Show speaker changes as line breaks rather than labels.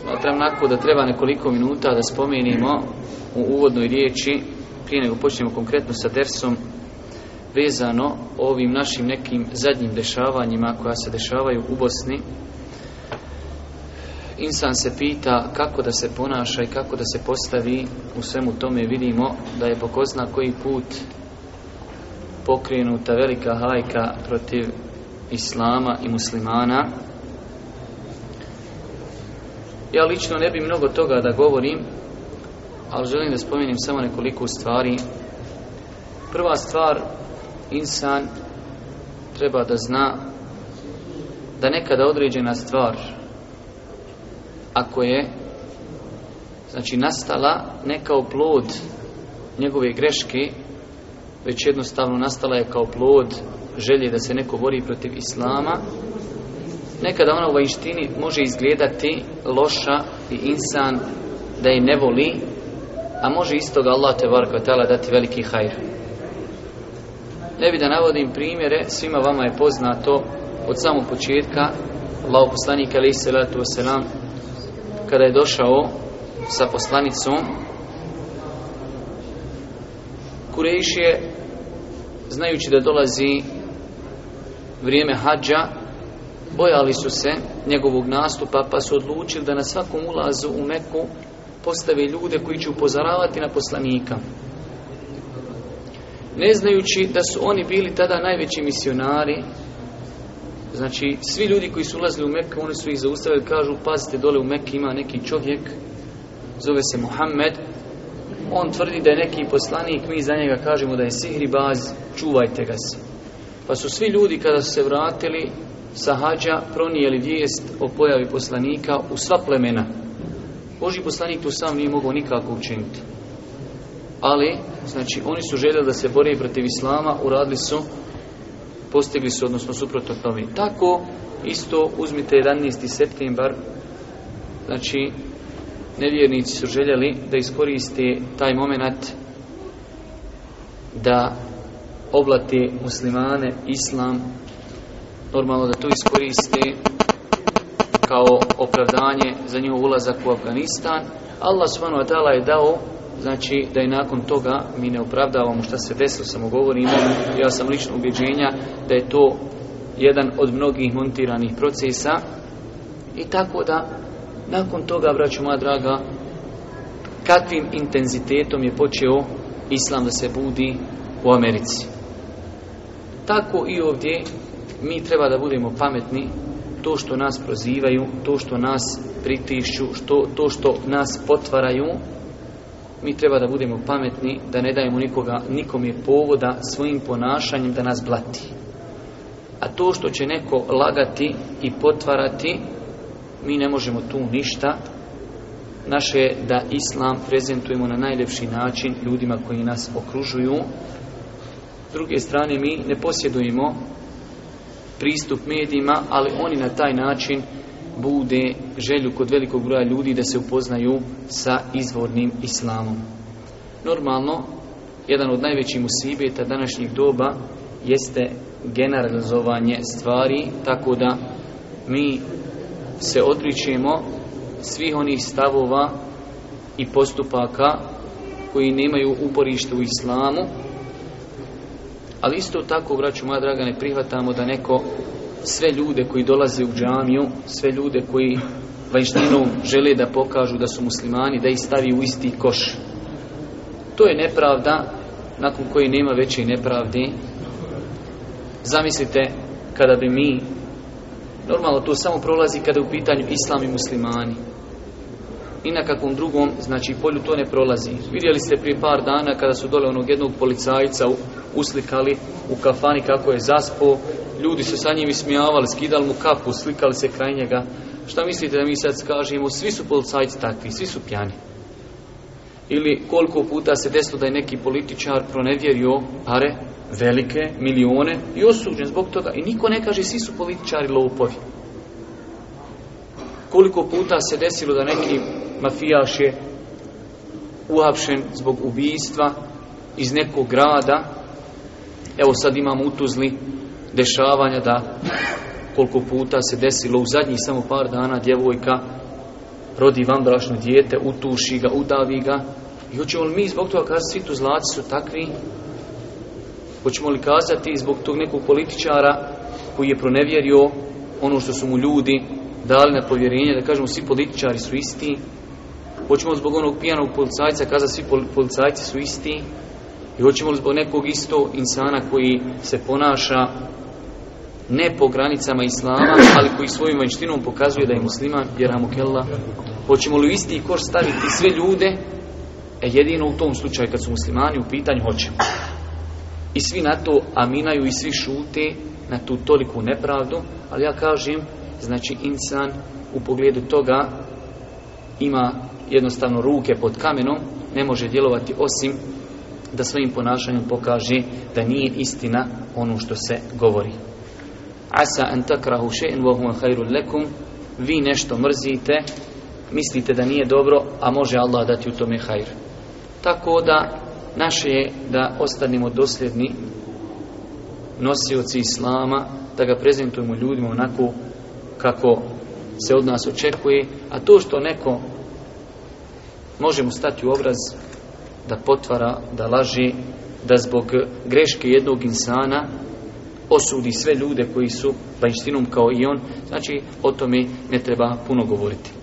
Smatram nakon da treba nekoliko minuta da spomenimo u uvodnoj riječi, prije nego počnemo konkretno sa dersom, vezano ovim našim nekim zadnjim dešavanjima koja se dešavaju u Bosni. Insan se pita kako da se ponaša i kako da se postavi u svemu tome vidimo da je pokozna koji put pokrenuta velika hajka protiv islama i muslimana ja lično ne bi mnogo toga da govorim, ali želim da spomenem samo nekoliko stvari. Prva stvar, insan treba da zna da nekada određena stvar, ako je znači nastala ne kao plod njegove greške, već jednostavno nastala je kao plod želje da se neko bori protiv Islama, Nekada ona u vanjštini može izgledati loša i insan da je ne voli, a može istog Allah te tala dati veliki hajr. Ne bi da navodim primjere, svima vama je poznato od samog početka Allah poslanika alaih salatu wasalam kada je došao sa poslanicom Kurejiš je znajući da dolazi vrijeme hađa Bojali su se njegovog nastupa pa su odlučili da na svakom ulazu u Meku postave ljude koji će upozoravati na poslanika. Ne znajući da su oni bili tada najveći misionari, znači svi ljudi koji su ulazili u Meku, oni su ih zaustavili, kažu pazite dole u Meku ima neki čovjek, zove se Mohamed, on tvrdi da je neki poslanik, mi za njega kažemo da je sihribaz, čuvajte ga se. Pa su svi ljudi kada su se vratili, sahađa pronijeli vijest o pojavi poslanika u sva plemena. Boži poslanik tu sam nije mogao nikako učiniti. Ali, znači, oni su željeli da se bore protiv Islama, uradili su, postigli su, odnosno suprotno tome. Tako, isto uzmite 11. septembar, znači, nevjernici su željeli da iskoriste taj moment da oblati muslimane, islam, normalno da to iskoriste kao opravdanje za njihov ulazak u Afganistan. Allah subhanahu wa je dao znači da i nakon toga mi ne opravdavamo šta se desilo, samo govorimo, ja sam lično ubjeđenja da je to jedan od mnogih montiranih procesa i tako da nakon toga, braću moja draga, kakvim intenzitetom je počeo islam da se budi u Americi. Tako i ovdje mi treba da budemo pametni to što nas prozivaju, to što nas pritišću, što, to što nas potvaraju, mi treba da budemo pametni, da ne dajemo nikoga, nikom je povoda svojim ponašanjem da nas blati. A to što će neko lagati i potvarati, mi ne možemo tu ništa. Naše je da islam prezentujemo na najljepši način ljudima koji nas okružuju. S druge strane, mi ne posjedujemo pristup medijima, ali oni na taj način bude želju kod velikog broja ljudi da se upoznaju sa izvornim islamom. Normalno, jedan od najvećih musibeta današnjih doba jeste generalizovanje stvari, tako da mi se odričemo svih onih stavova i postupaka koji nemaju uporište u islamu, ali isto tako, braću moja draga, ne prihvatamo da neko sve ljude koji dolaze u džamiju, sve ljude koji vanjštinom žele da pokažu da su muslimani, da ih stavi u isti koš. To je nepravda nakon koje nema veće nepravdi. Zamislite kada bi mi, normalno to samo prolazi kada je u pitanju islam i muslimani, ni na kakvom drugom znači polju to ne prolazi. Vidjeli ste prije par dana kada su dole onog jednog policajca uslikali u kafani kako je zaspo, ljudi su sa njim ismijavali, skidali mu kapu, slikali se kraj njega. Šta mislite da mi sad kažemo, svi su policajci takvi, svi su pjani. Ili koliko puta se desilo da je neki političar pronedjerio pare, velike, milione i osuđen zbog toga. I niko ne kaže, svi su političari lopovi koliko puta se desilo da neki mafijaš je uhapšen zbog ubijstva iz nekog grada. Evo sad imamo utuzli dešavanja da koliko puta se desilo u zadnjih samo par dana djevojka rodi vambrašno dijete, utuši ga, udavi ga. I hoćemo li mi zbog toga kazati svi zlati su takvi? Hoćemo li kazati zbog tog nekog političara koji je pronevjerio ono što su mu ljudi dali na povjerenje, da kažemo svi političari su isti? Hoćemo zbog onog pijanog policajca kazati svi policajci su isti i hoćemo li zbog nekog isto insana koji se ponaša ne po granicama islama, ali koji svojom vanjštinom pokazuje da je musliman, jer amokella. Hoćemo li u isti kor staviti sve ljude? E jedino u tom slučaju kad su muslimani u pitanju hoćemo. I svi na to aminaju i svi šute na tu toliku nepravdu, ali ja kažem, znači insan u pogledu toga ima jednostavno ruke pod kamenom ne može djelovati osim da svojim ponašanjem pokaže da nije istina ono što se govori. Asa an takrahu shay'an wa huwa khairul lakum. Vi nešto mrzite, mislite da nije dobro, a može Allah dati u tome hajr. Tako da naše je da ostanemo dosljedni nosioci islama, da ga prezentujemo ljudima onako kako se od nas očekuje, a to što neko možemo stati u obraz da potvara, da laži, da zbog greške jednog insana osudi sve ljude koji su vanjštinom kao i on. Znači, o tome ne treba puno govoriti.